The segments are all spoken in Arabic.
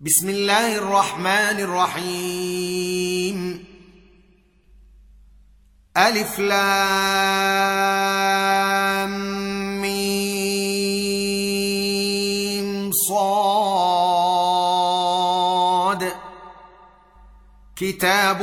بسم الله الرحمن الرحيم الف لام ميم صاد كتاب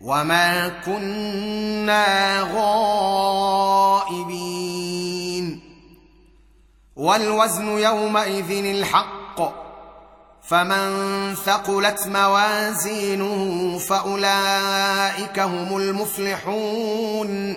وما كنا غائبين والوزن يومئذ الحق فمن ثقلت موازينه فاولئك هم المفلحون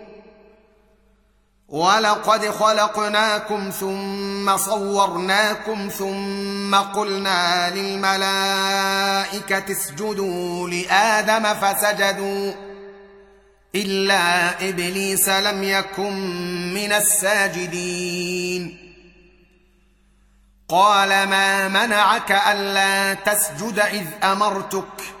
ولقد خلقناكم ثم صورناكم ثم قلنا للملائكة اسجدوا لآدم فسجدوا إلا إبليس لم يكن من الساجدين. قال ما منعك ألا تسجد إذ أمرتك؟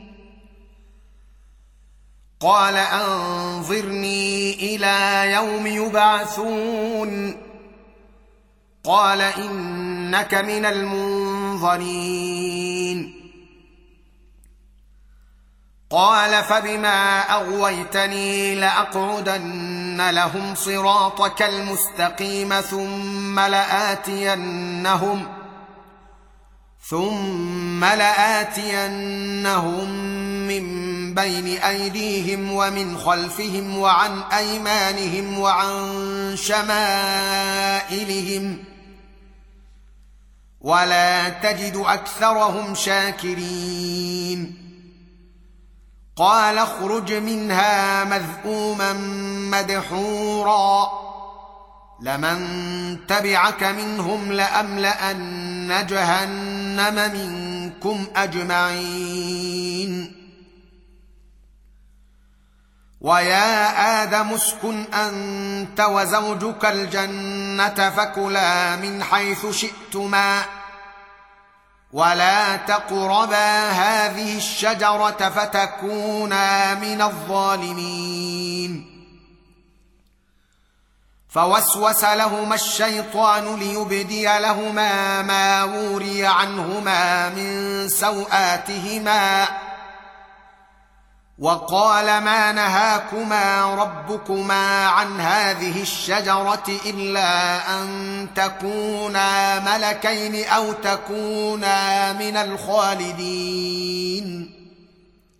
قال أنظرني إلى يوم يبعثون. قال إنك من المنظرين. قال فبما أغويتني لأقعدن لهم صراطك المستقيم ثم لآتينهم ثم لآتينهم من بين أيديهم ومن خلفهم وعن أيمانهم وعن شمائلهم ولا تجد أكثرهم شاكرين قال اخرج منها مذءوما مدحورا لمن تبعك منهم لاملان جهنم منكم اجمعين ويا آدم اسكن انت وزوجك الجنه فكلا من حيث شئتما ولا تقربا هذه الشجره فتكونا من الظالمين فوسوس لهما الشيطان ليبدي لهما ما وري عنهما من سوآتهما وقال ما نهاكما ربكما عن هذه الشجرة إلا أن تكونا ملكين أو تكونا من الخالدين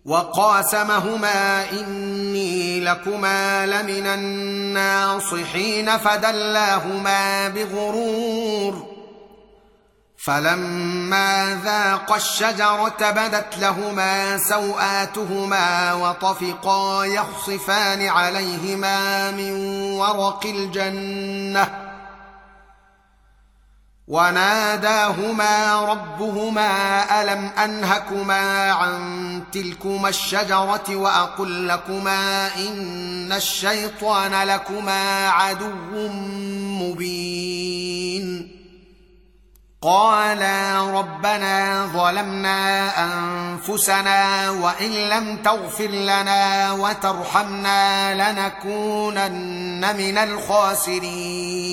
وقاسمهما إني لكما لمن الناصحين فدلاهما بغرور. فلما ذاقا الشجرة بدت لهما سوآتهما وطفقا يخصفان عليهما من ورق الجنة. وناداهما ربهما ألم أنهكما عن تلكما الشجرة وأقل لكما إن الشيطان لكما عدو مبين. قالا ربنا ظلمنا أنفسنا وإن لم تغفر لنا وترحمنا لنكونن من الخاسرين.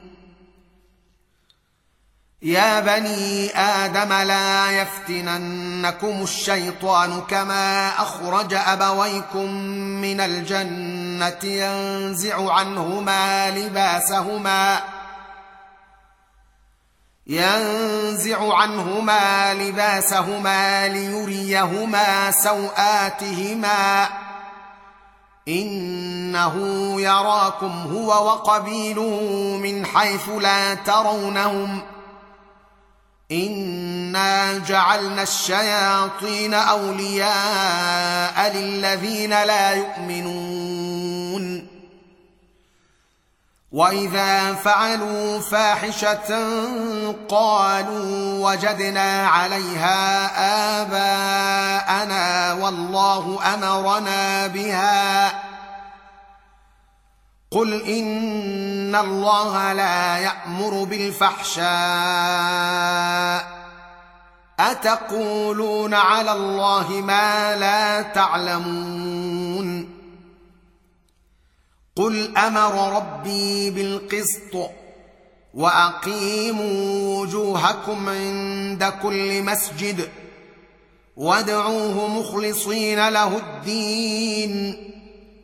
يا بني آدم لا يفتننكم الشيطان كما أخرج أبويكم من الجنة ينزع عنهما لباسهما ينزع عنهما لباسهما ليريهما سوآتهما إنه يراكم هو وقبيله من حيث لا ترونهم انا جعلنا الشياطين اولياء للذين لا يؤمنون واذا فعلوا فاحشه قالوا وجدنا عليها اباءنا والله امرنا بها قل ان الله لا يامر بالفحشاء اتقولون على الله ما لا تعلمون قل أمر ربي بالقسط واقيموا وجوهكم عند كل مسجد وادعوه مخلصين له الدين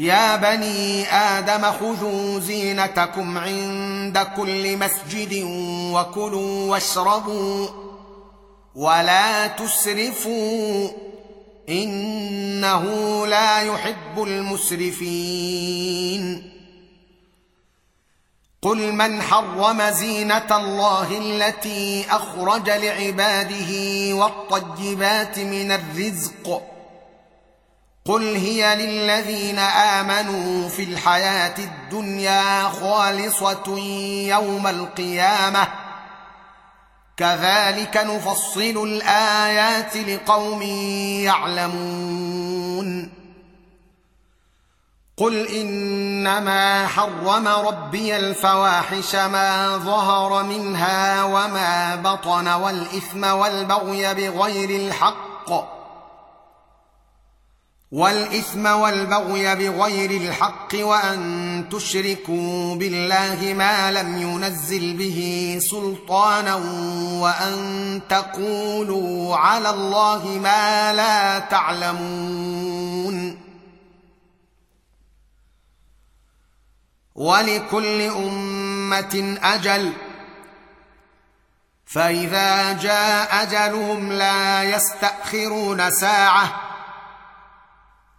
يا بني آدم خذوا زينتكم عند كل مسجد وكلوا واشربوا ولا تسرفوا إنه لا يحب المسرفين. قل من حرم زينة الله التي أخرج لعباده والطيبات من الرزق قل هي للذين امنوا في الحياة الدنيا خالصه يوم القيامه كذلك نفصل الايات لقوم يعلمون قل انما حرم ربي الفواحش ما ظهر منها وما بطن والاثم والبغي بغير الحق والإثم والبغي بغير الحق وأن تشركوا بالله ما لم ينزل به سلطانا وأن تقولوا على الله ما لا تعلمون. ولكل أمة أجل. فإذا جاء أجلهم لا يستأخرون ساعة.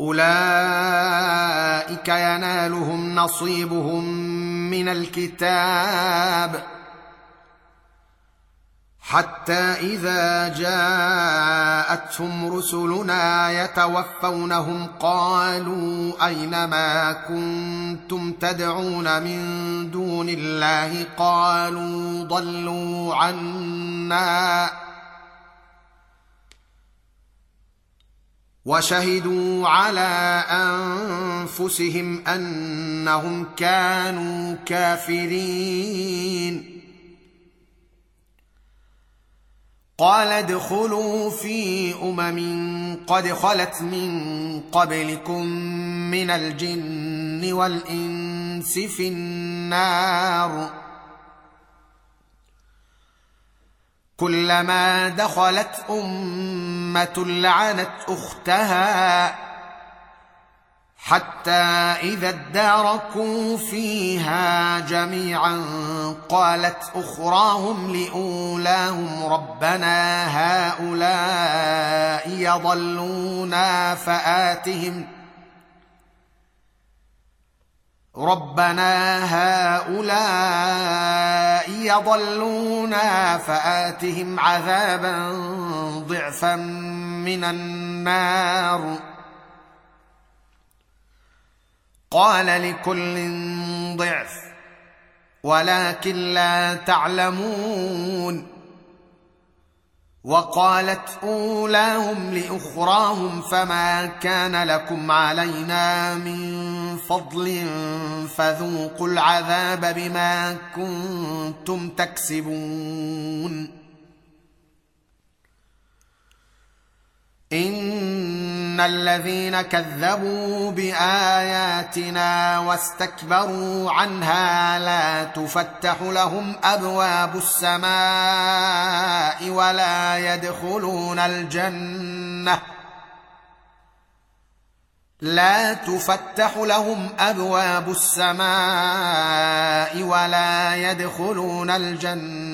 أولئك ينالهم نصيبهم من الكتاب حتى إذا جاءتهم رسلنا يتوفونهم قالوا أين ما كنتم تدعون من دون الله؟ قالوا ضلوا عنا. وشهدوا على أنفسهم أنهم كانوا كافرين. قال ادخلوا في أمم قد خلت من قبلكم من الجن والإنس في النار. كلما دخلت أمة لعنت أختها حتى إذا اداركوا فيها جميعا قالت أخراهم لأولاهم ربنا هؤلاء يضلونا فآتهم ربنا هؤلاء يضلونا فآتهم عذابا ضعفا من النار. قال لكل ضعف ولكن لا تعلمون. وقالت أولاهم لأخراهم فما كان لكم علينا من فضل فذوقوا العذاب بما كنتم تكسبون. ان الذين كذبوا باياتنا واستكبروا عنها لا تفتح لهم ابواب السماء ولا يدخلون الجنه لا تفتح لهم ابواب السماء ولا يدخلون الجنه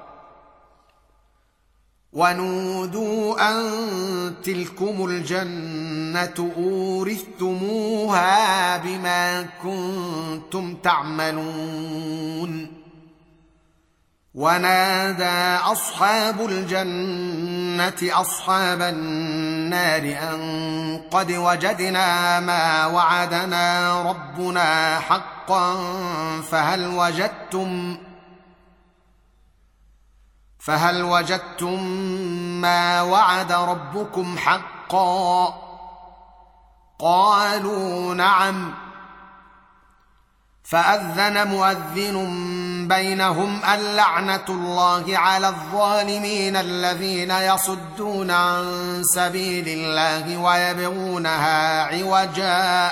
ونودوا أن تلكم الجنة أورثتموها بما كنتم تعملون. ونادى أصحاب الجنة أصحاب النار أن قد وجدنا ما وعدنا ربنا حقا فهل وجدتم فهل وجدتم ما وعد ربكم حقا؟ قالوا نعم. فأذن مؤذن بينهم اللعنه الله على الظالمين الذين يصدون عن سبيل الله ويبغونها عوجا.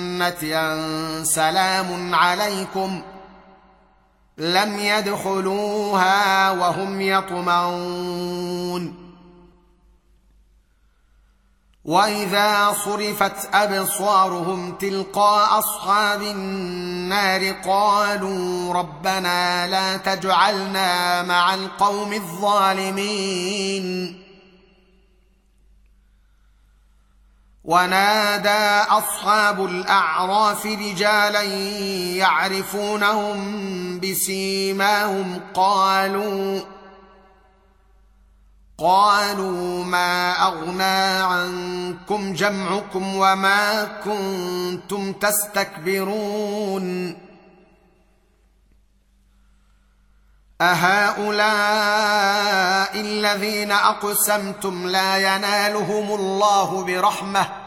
سلام عليكم. لم يدخلوها وهم يطمعون. وإذا صرفت أبصارهم تلقاء أصحاب النار قالوا ربنا لا تجعلنا مع القوم الظالمين. ونادى أصحاب الأعراف رجالا يعرفونهم بسيماهم. قالوا قالوا ما أغنى عنكم جمعكم وما كنتم تستكبرون. أهؤلاء الذين أقسمتم لا ينالهم الله برحمة.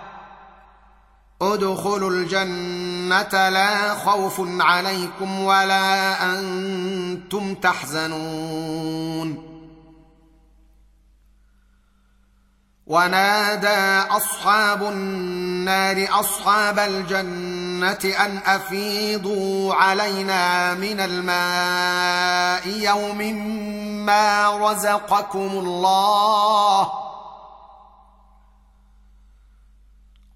ادخلوا الجنة لا خوف عليكم ولا أنتم تحزنون. ونادى أصحاب النار أصحاب الجنة أن أفيضوا علينا من الماء يوم ما رزقكم الله.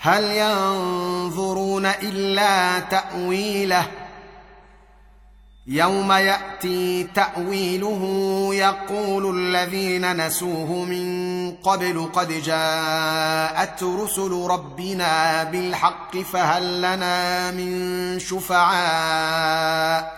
هل ينظرون إلا تأويله؟ يوم يأتي تأويله يقول الذين نسوه من قبل قد جاءت رسل ربنا بالحق فهل لنا من شفعاء؟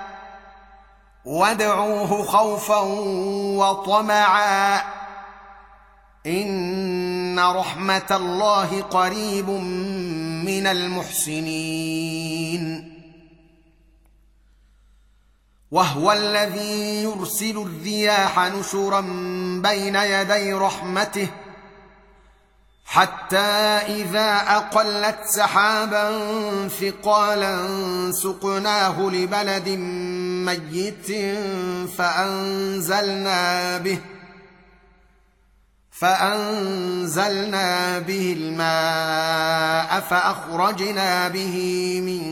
وادعوه خوفا وطمعا. إن رحمة الله قريب من المحسنين. وهو الذي يرسل الرياح نشرا بين يدي رحمته. حتى إذا أقلت سحابا ثقالا سقناه لبلد ميت فأنزلنا به فأنزلنا به الماء فأخرجنا به من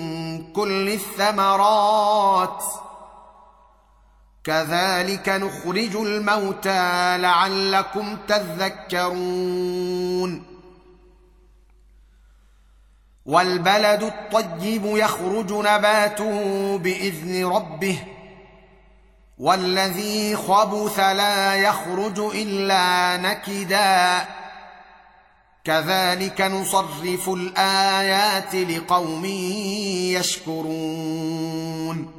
كل الثمرات. كذلك نخرج الموتى لعلكم تذكرون. والبلد الطيب يخرج نباته بإذن ربه والذي خبث لا يخرج إلا نكدا. كذلك نصرف الآيات لقوم يشكرون.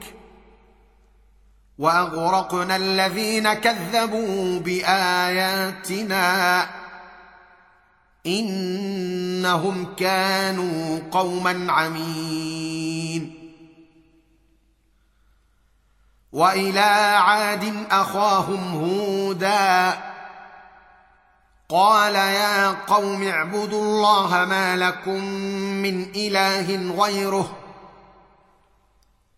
وأغرقنا الذين كذبوا بآياتنا إنهم كانوا قوما عمين. وإلى عاد أخاهم هودا قال يا قوم اعبدوا الله ما لكم من إله غيره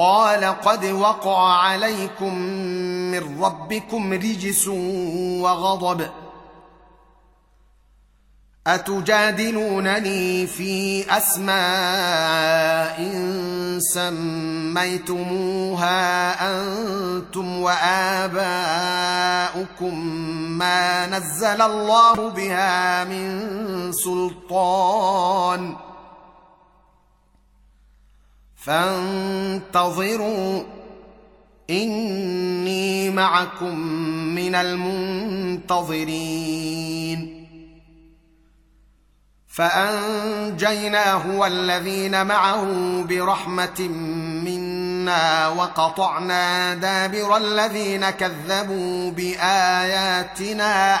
قال قد وقع عليكم من ربكم رجس وغضب أتجادلونني في أسماء سميتموها أنتم وآباؤكم ما نزل الله بها من سلطان فانتظروا إني معكم من المنتظرين. فأنجيناه والذين معه برحمة منا وقطعنا دابر الذين كذبوا بآياتنا.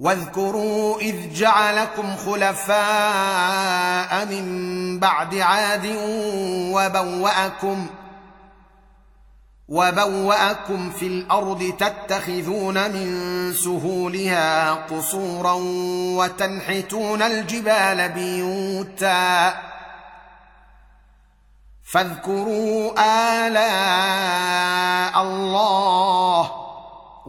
واذكروا إذ جعلكم خلفاء من بعد عاد وبوأكم وبوأكم في الأرض تتخذون من سهولها قصورا وتنحتون الجبال بيوتا فاذكروا آلاء الله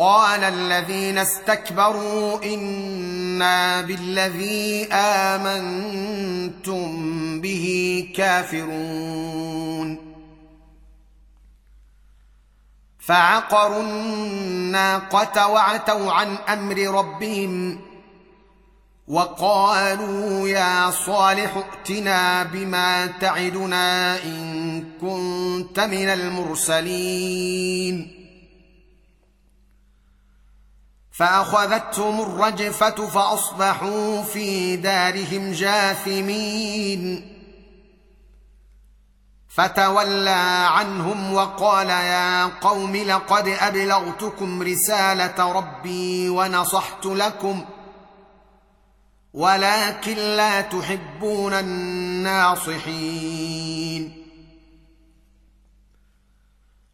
قال الذين استكبروا إنا بالذي آمنتم به كافرون. فعقروا الناقة وعتوا عن أمر ربهم وقالوا يا صالح ائتنا بما تعدنا إن كنت من المرسلين. فأخذتهم الرجفة فأصبحوا في دارهم جاثمين. فتولى عنهم وقال يا قوم لقد أبلغتكم رسالة ربي ونصحت لكم ولكن لا تحبون الناصحين.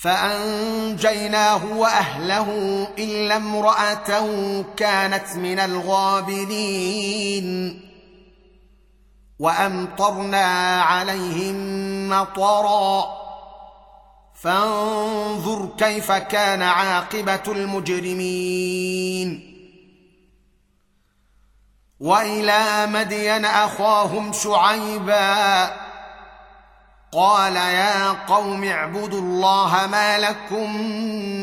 فأنجيناه وأهله إلا امراته كانت من الغابرين. وأمطرنا عليهم مطرا. فانظر كيف كان عاقبة المجرمين. وإلى مدين أخاهم شعيبا. قال يا قوم اعبدوا الله ما لكم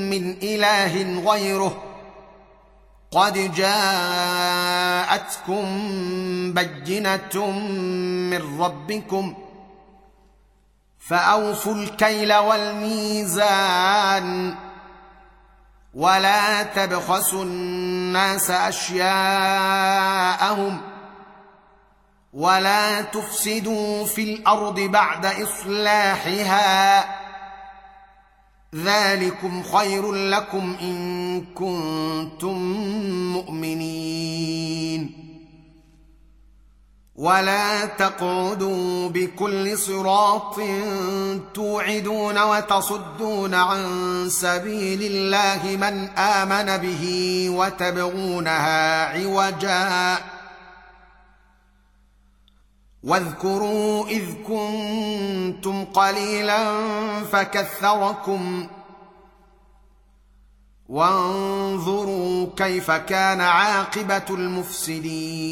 من إله غيره قد جاءتكم بينة من ربكم فأوفوا الكيل والميزان ولا تبخسوا الناس أشياءهم ولا تفسدوا في الأرض بعد إصلاحها. ذلكم خير لكم إن كنتم مؤمنين. ولا تقعدوا بكل صراط توعدون وتصدون عن سبيل الله من آمن به وتبغونها عوجا. واذكروا إذ كنتم قليلا فكثركم. وانظروا كيف كان عاقبة المفسدين.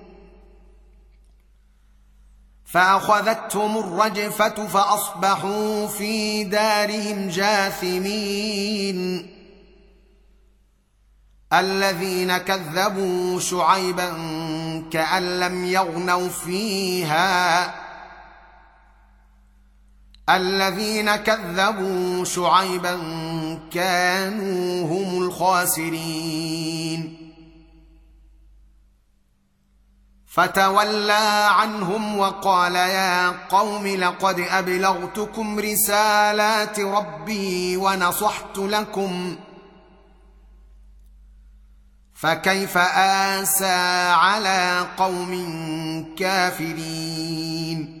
فأخذتهم الرجفة فأصبحوا في دارهم جاثمين. الذين كذبوا شعيبا كأن لم يغنوا فيها. الذين كذبوا شعيبا كانوا هم الخاسرين. فتولى عنهم وقال يا قوم لقد أبلغتكم رسالات ربي ونصحت لكم فكيف آسى على قوم كافرين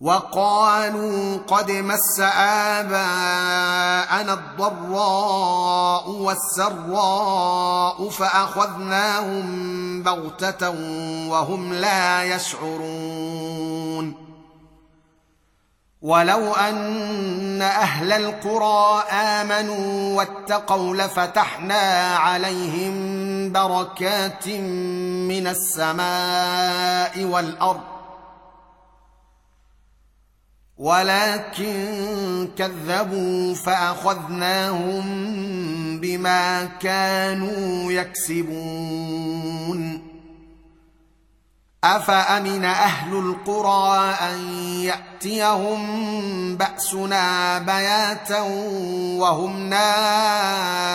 وقالوا قد مس آباءنا الضراء والسراء فأخذناهم بغتة وهم لا يشعرون. ولو أن أهل القرى آمنوا واتقوا لفتحنا عليهم بركات من السماء والأرض ولكن كذبوا فأخذناهم بما كانوا يكسبون. أفأمن أهل القرى أن يأتيهم بأسنا بياتا وهم نائمون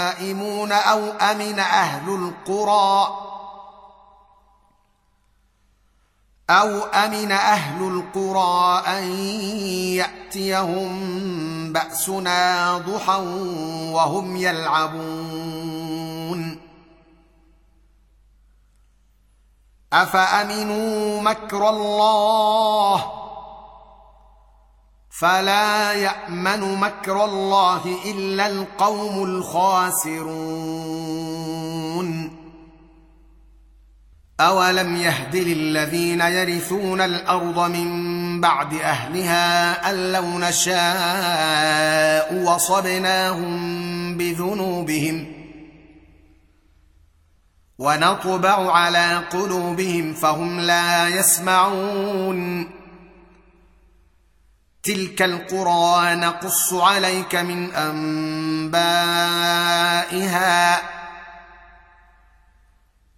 أو أمن أهل القرى أو أمن أهل القرى أن يأتيهم بأسنا ضحى وهم يلعبون. أفأمنوا مكر الله؟ فلا يأمن مكر الله إلا القوم الخاسرون. اولم يهد للذين يرثون الأرض من بعد اهلها ان لو نشاء وصبناهم بذنوبهم ونطبع على قلوبهم فهم لا يسمعون تلك القرى نقص عليك من انبائها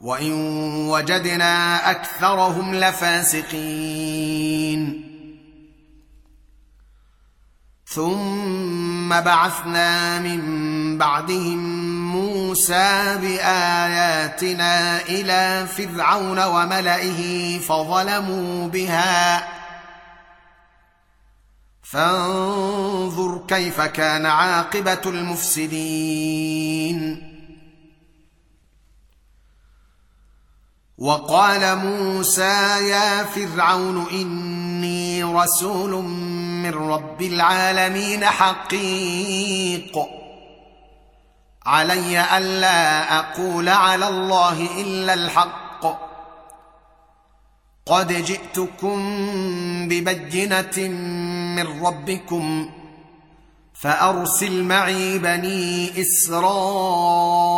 وان وجدنا اكثرهم لفاسقين ثم بعثنا من بعدهم موسى باياتنا إلى فرعون وملئه فظلموا بها فانظر كيف كان عاقبه المفسدين وقال موسى يا فرعون إني رسول من رب العالمين حقيق. علي ألا أقول على الله إلا الحق. قد جئتكم ببجنه من ربكم فأرسل معي بني إسرائيل.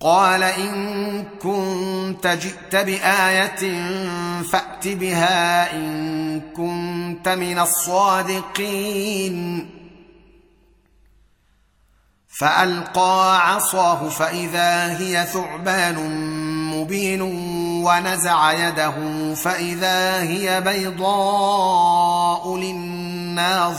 قال إن كنت جئت بآية فأت بها إن كنت من الصادقين. فألقى عصاه فإذا هي ثعبان مبين ونزع يده فإذا هي بيضاء للناظرين.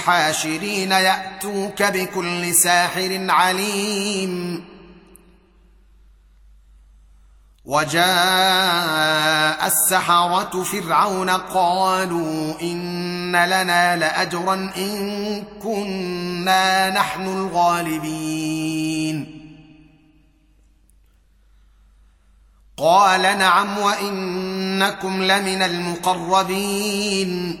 حاشرين يأتوك بكل ساحر عليم. وجاء السحرة فرعون قالوا إن لنا لأجرا إن كنا نحن الغالبين. قال نعم وإنكم لمن المقربين.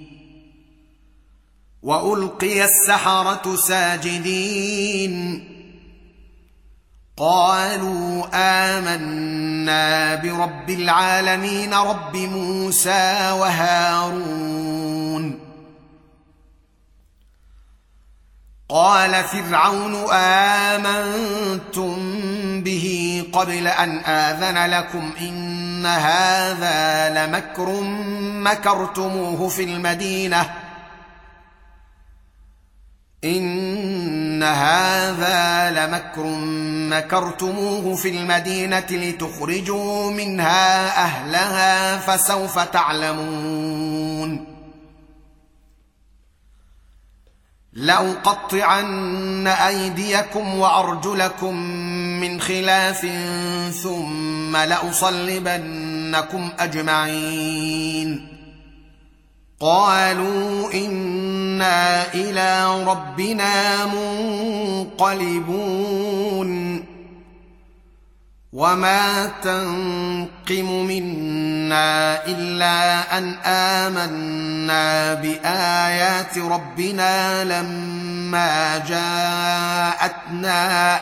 وألقي السحرة ساجدين. قالوا آمنا برب العالمين رب موسى وهارون. قال فرعون آمنتم به قبل أن آذن لكم إن هذا لمكر مكرتموه في المدينة. إن هذا لمكر مكرتموه في المدينة لتخرجوا منها أهلها فسوف تعلمون. لاقطعن أيديكم وأرجلكم من خلاف ثم لأصلبنكم أجمعين. قالوا إنا إلى ربنا منقلبون. وما تنقم منا إلا أن آمنا بآيات ربنا لما جاءتنا.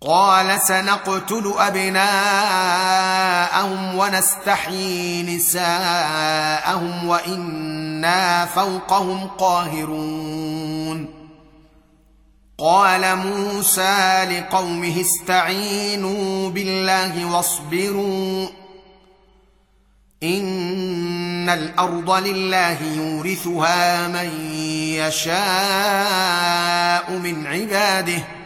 قال سنقتل أبناءهم ونستحيي نساءهم وإنا فوقهم قاهرون. قال موسى لقومه استعينوا بالله واصبروا. إن الأرض لله يورثها من يشاء من عباده.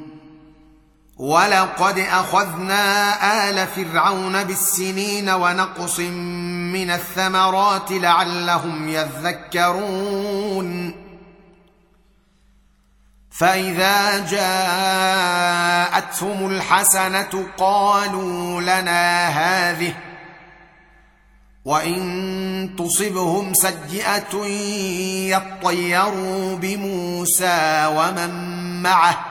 ولقد اخذنا ال فرعون بالسنين ونقص من الثمرات لعلهم يذكرون فاذا جاءتهم الحسنه قالوا لنا هذه وان تصبهم سيئه يطيروا بموسى ومن معه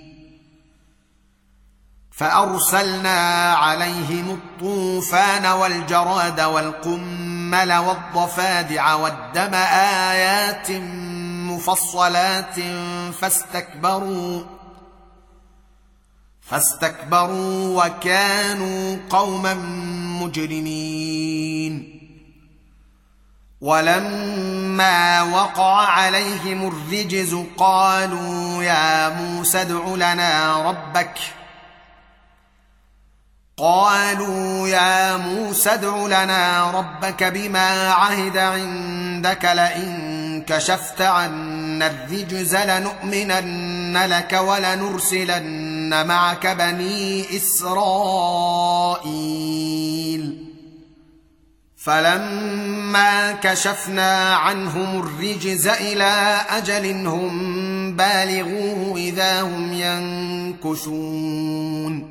فأرسلنا عليهم الطوفان والجراد والقمل والضفادع والدم آيات مفصلات فاستكبروا فاستكبروا وكانوا قوما مجرمين. ولما وقع عليهم الرجز قالوا يا موسى ادع لنا ربك قالوا يا موسى ادع لنا ربك بما عهد عندك لئن كشفت عنا الرجز لنؤمنن لك ولنرسلن معك بني إسرائيل. فلما كشفنا عنهم الرجز إلى أجل هم بالغوه إذا هم ينكثون.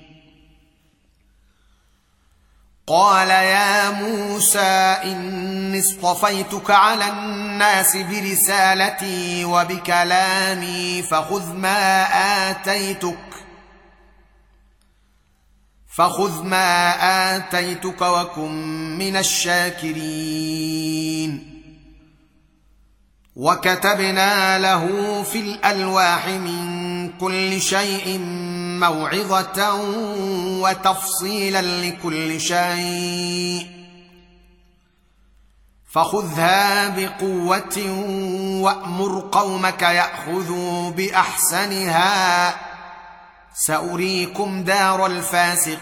قال يا موسى إني اصطفيتك على الناس برسالتي وبكلامي فخذ ما آتيتك فخذ ما آتيتك وكن من الشاكرين وكتبنا له في الألواح من كل شيء موعظة وتفصيلا لكل شيء. فخذها بقوة وأمر قومك يأخذوا بأحسنها. سأريكم دار الفاسقين.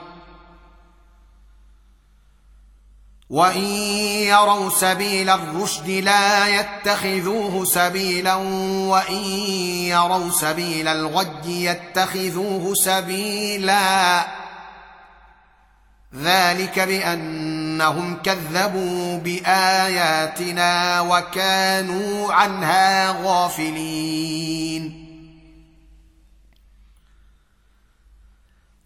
وان يروا سبيل الرشد لا يتخذوه سبيلا وان يروا سبيل الغي يتخذوه سبيلا ذلك بانهم كذبوا باياتنا وكانوا عنها غافلين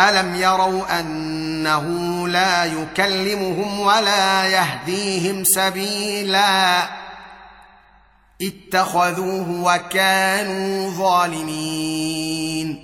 ألم يروا انه لا يكلمهم ولا يهديهم سبيلا؟ اتخذوه وكانوا ظالمين.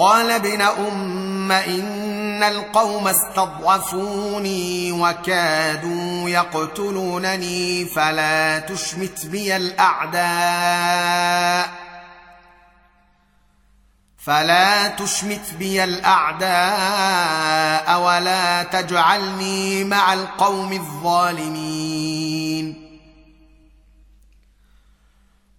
قال ابن أم إن القوم استضعفوني وكادوا يقتلونني فلا تشمت بي الأعداء فلا تشمت بي الأعداء ولا تجعلني مع القوم الظالمين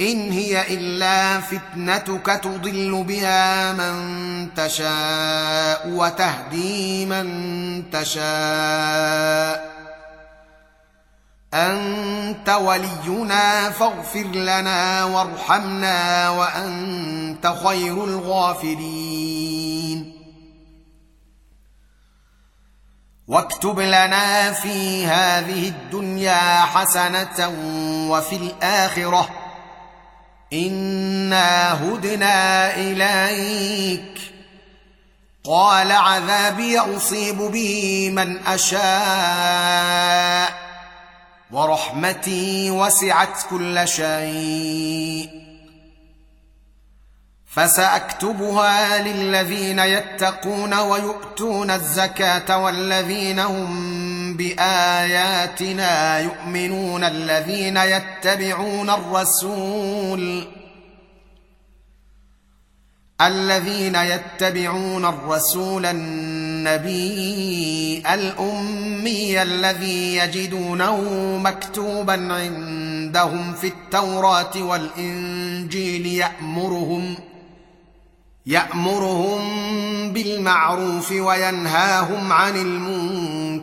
إن هي إلا فتنتك تضل بها من تشاء وتهدي من تشاء. أنت ولينا فاغفر لنا وارحمنا وأنت خير الغافرين. واكتب لنا في هذه الدنيا حسنة وفي الآخرة انا هدنا اليك قال عذابي اصيب به من اشاء ورحمتي وسعت كل شيء فساكتبها للذين يتقون ويؤتون الزكاه والذين هم بآياتنا يؤمنون الذين يتبعون الرسول الذين يتبعون الرسول النبي الأمي الذي يجدونه مكتوبا عند عندهم في التوراة والإنجيل يأمرهم يأمرهم بالمعروف وينهاهم عن المنكر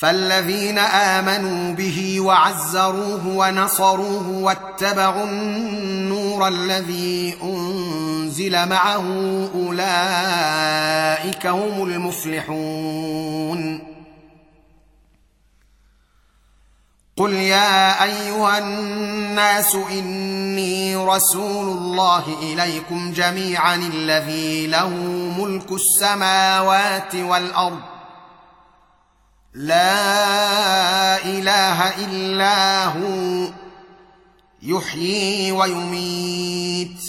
فالذين آمنوا به وعزروه ونصروه واتبعوا النور الذي أنزل معه أولئك هم المفلحون. قل يا أيها الناس إني رسول الله إليكم جميعا الذي له ملك السماوات والأرض لا إله إلا هو يحيي ويميت.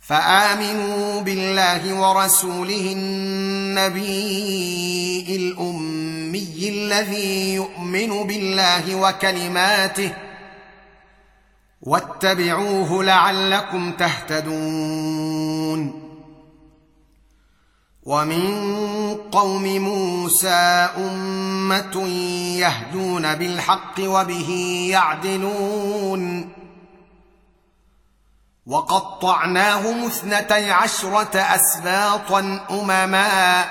فآمنوا بالله ورسوله النبي الأمي الذي يؤمن بالله وكلماته واتبعوه لعلكم تهتدون. ومن قوم موسى أمة يهدون بالحق وبه يعدلون. وقطعناهم اثنتي عشرة أسباطا أمما.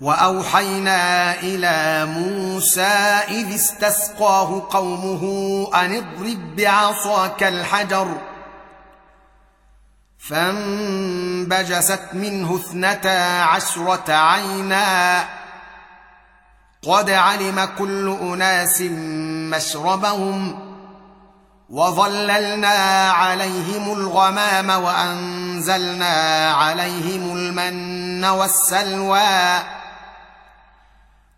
وأوحينا إلى موسى إذ استسقاه قومه أن اضرب بعصاك الحجر. فانبجست منه اثنتا عشرة عينا. قد علم كل أناس مشربهم وظللنا عليهم الغمام وأنزلنا عليهم المن والسلوى.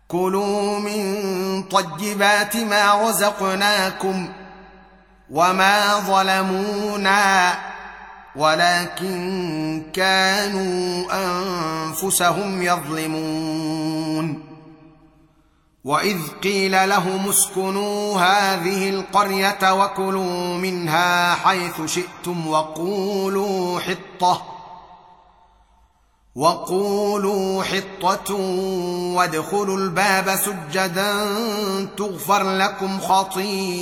كلوا من طيبات ما رزقناكم وما ظلمونا. ولكن كانوا أنفسهم يظلمون. وإذ قيل لهم اسكنوا هذه القرية وكلوا منها حيث شئتم وقولوا حطة وقولوا حطة وادخلوا الباب سجدا تغفر لكم خطيئاتكم.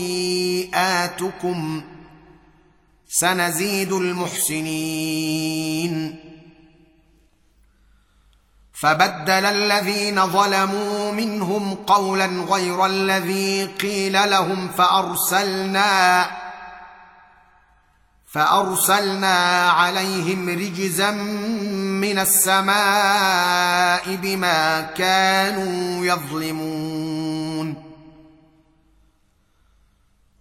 سنزيد المحسنين. فبدل الذين ظلموا منهم قولا غير الذي قيل لهم فأرسلنا فأرسلنا عليهم رجزا من السماء بما كانوا يظلمون.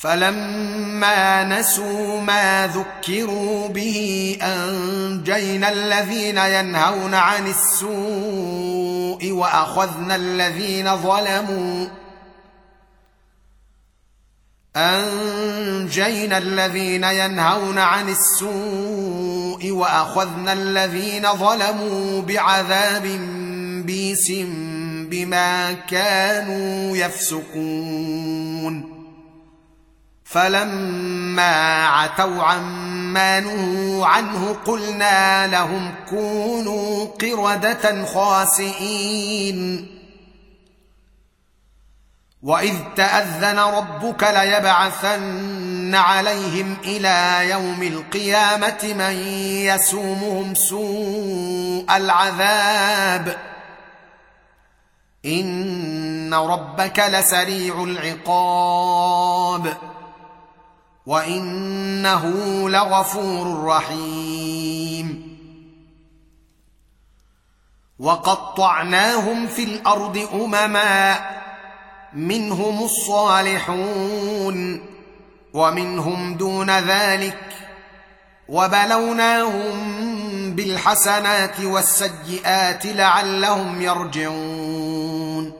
فلما نسوا ما ذكروا به أنجينا الذين ينهون عن السوء وأخذنا الذين ظلموا أنجينا الذين ينهون عن السوء وأخذنا الذين ظلموا بعذاب بيس بما كانوا يفسقون فلما عتوا عما نهوا عنه قلنا لهم كونوا قردة خاسئين. وإذ تأذن ربك ليبعثن عليهم إلى يوم القيامة من يسومهم سوء العذاب. إن ربك لسريع العقاب. وانه لغفور رحيم وقطعناهم في الأرض امما منهم الصالحون ومنهم دون ذلك وبلوناهم بالحسنات والسيئات لعلهم يرجعون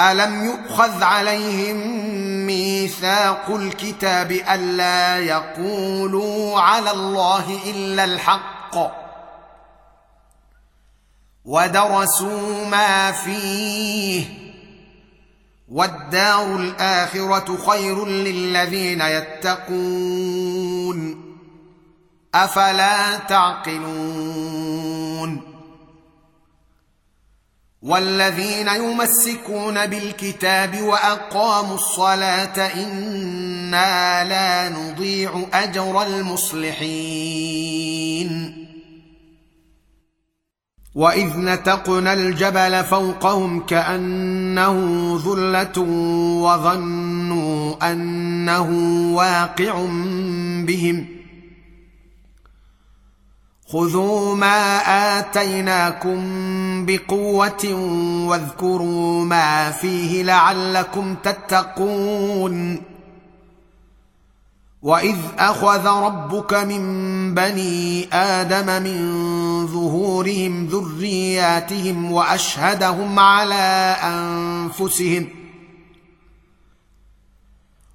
الم يؤخذ عليهم ميثاق الكتاب الا يقولوا على الله الا الحق ودرسوا ما فيه والدار الاخره خير للذين يتقون افلا تعقلون والذين يمسكون بالكتاب وأقاموا الصلاة إنا لا نضيع أجر المصلحين. وإذ نتقنا الجبل فوقهم كأنه ذلة وظنوا أنه واقع بهم. خذوا ما آتيناكم بقوة واذكروا ما فيه لعلكم تتقون. واذ اخذ ربك من بني آدم من ظهورهم ذرياتهم واشهدهم على انفسهم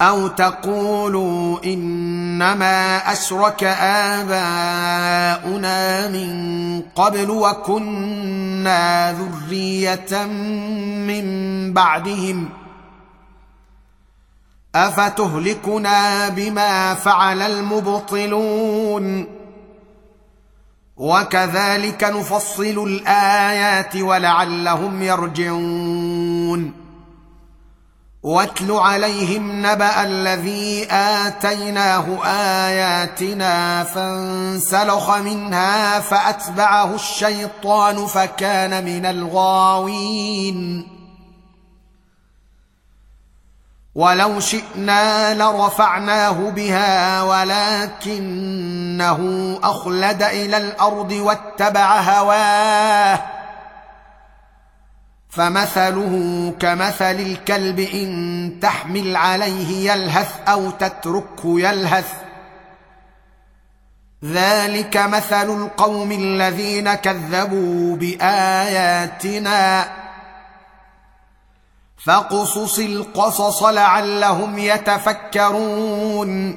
أو تقولوا إنما أشرك آباؤنا من قبل وكنا ذرية من بعدهم أفتهلكنا بما فعل المبطلون وكذلك نفصل الآيات ولعلهم يرجعون واتل عليهم نبأ الذي آتيناه آياتنا فانسلخ منها فأتبعه الشيطان فكان من الغاوين. ولو شئنا لرفعناه بها ولكنه أخلد إلى الأرض واتبع هواه. فمثله كمثل الكلب إن تحمل عليه يلهث أو تتركه يلهث. ذلك مثل القوم الذين كذبوا بآياتنا. فاقصص القصص لعلهم يتفكرون.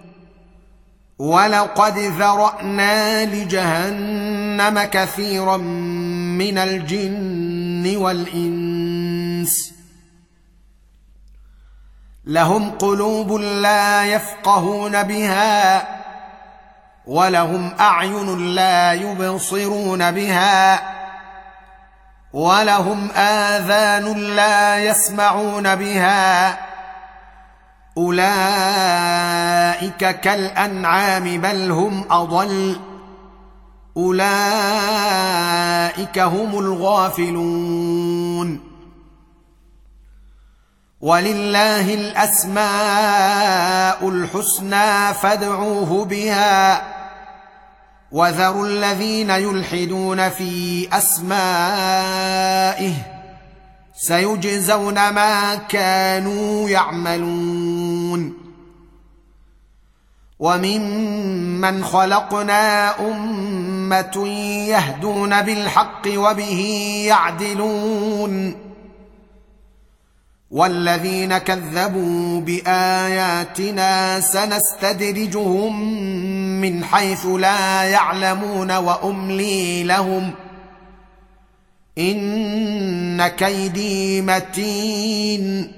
ولقد ذرانا لجهنم كثيرا من الجن والانس لهم قلوب لا يفقهون بها ولهم اعين لا يبصرون بها ولهم اذان لا يسمعون بها أولئك كالأنعام بل هم أضل. أولئك هم الغافلون. ولله الأسماء الحسنى فادعوه بها. وذروا الذين يلحدون في أسمائه سيجزون ما كانوا يعملون. وممن خلقنا أمة يهدون بالحق وبه يعدلون. والذين كذبوا بآياتنا سنستدرجهم من حيث لا يعلمون وأملي لهم إن كيدي متين.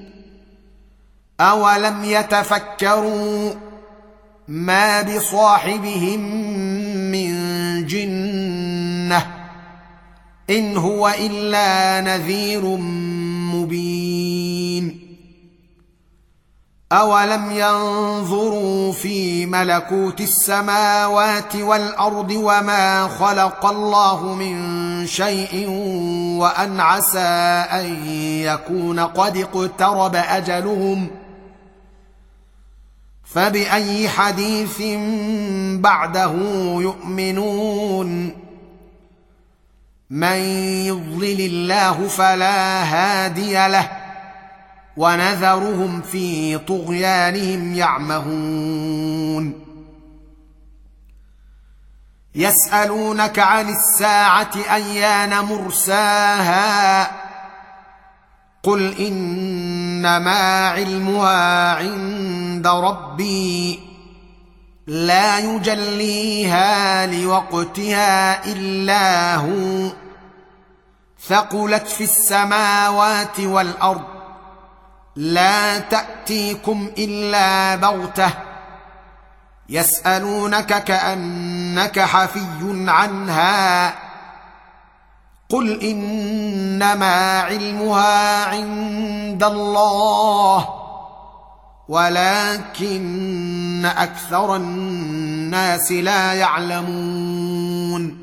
أولم يتفكروا ما بصاحبهم من جنة إن هو إلا نذير مبين. اولم ينظروا في ملكوت السماوات والارض وما خلق الله من شيء وان عسى ان يكون قد اقترب اجلهم فباي حديث بعده يؤمنون من يضلل الله فلا هادي له ونذرهم في طغيانهم يعمهون. يسألونك عن الساعة أيان مرساها؟ قل إنما علمها عند ربي لا يجليها لوقتها إلا هو. ثقلت في السماوات والأرض لا تأتيكم إلا بغتة. يسألونك كأنك حفي عنها. قل إنما علمها عند الله ولكن أكثر الناس لا يعلمون.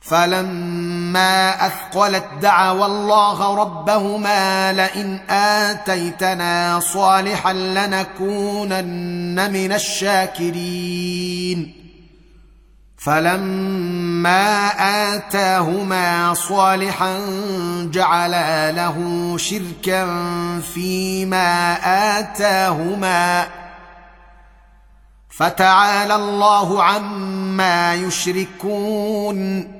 فلما اثقلت دعوا الله ربهما لئن اتيتنا صالحا لنكونن من الشاكرين فلما اتاهما صالحا جعلا له شركا فيما اتاهما فتعالى الله عما يشركون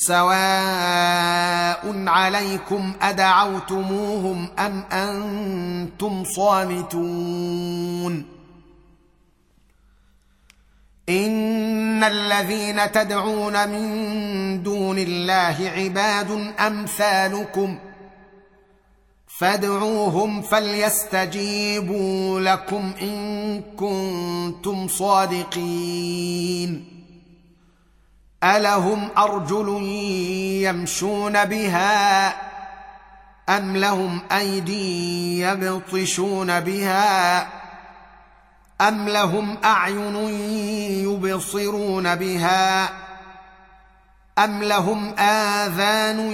سواء عليكم ادعوتموهم ام أنتم صامتون ان الذين تدعون من دون الله عباد امثالكم فادعوهم فليستجيبوا لكم ان كنتم صادقين الهم ارجل يمشون بها ام لهم ايدي يبطشون بها ام لهم اعين يبصرون بها ام لهم اذان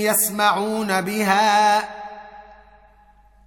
يسمعون بها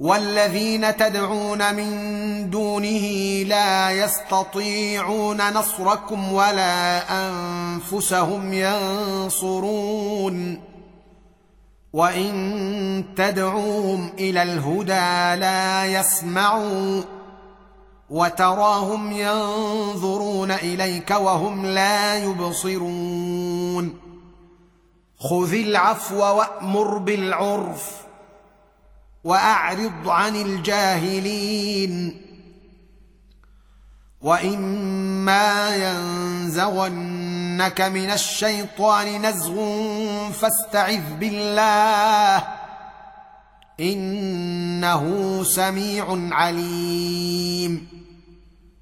والذين تدعون من دونه لا يستطيعون نصركم ولا أنفسهم ينصرون. وإن تدعوهم إلى الهدى لا يسمعوا وتراهم ينظرون إليك وهم لا يبصرون. خذ العفو وأمر بالعرف. وأعرض عن الجاهلين. وإما ينزغنك من الشيطان نزغ فاستعذ بالله. إنه سميع عليم.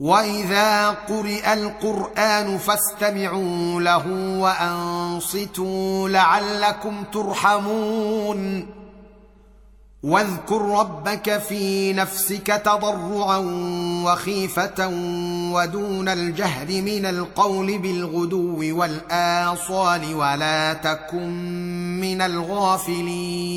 واذا قرئ القران فاستمعوا له وانصتوا لعلكم ترحمون واذكر ربك في نفسك تضرعا وخيفه ودون الجهر من القول بالغدو والاصال ولا تكن من الغافلين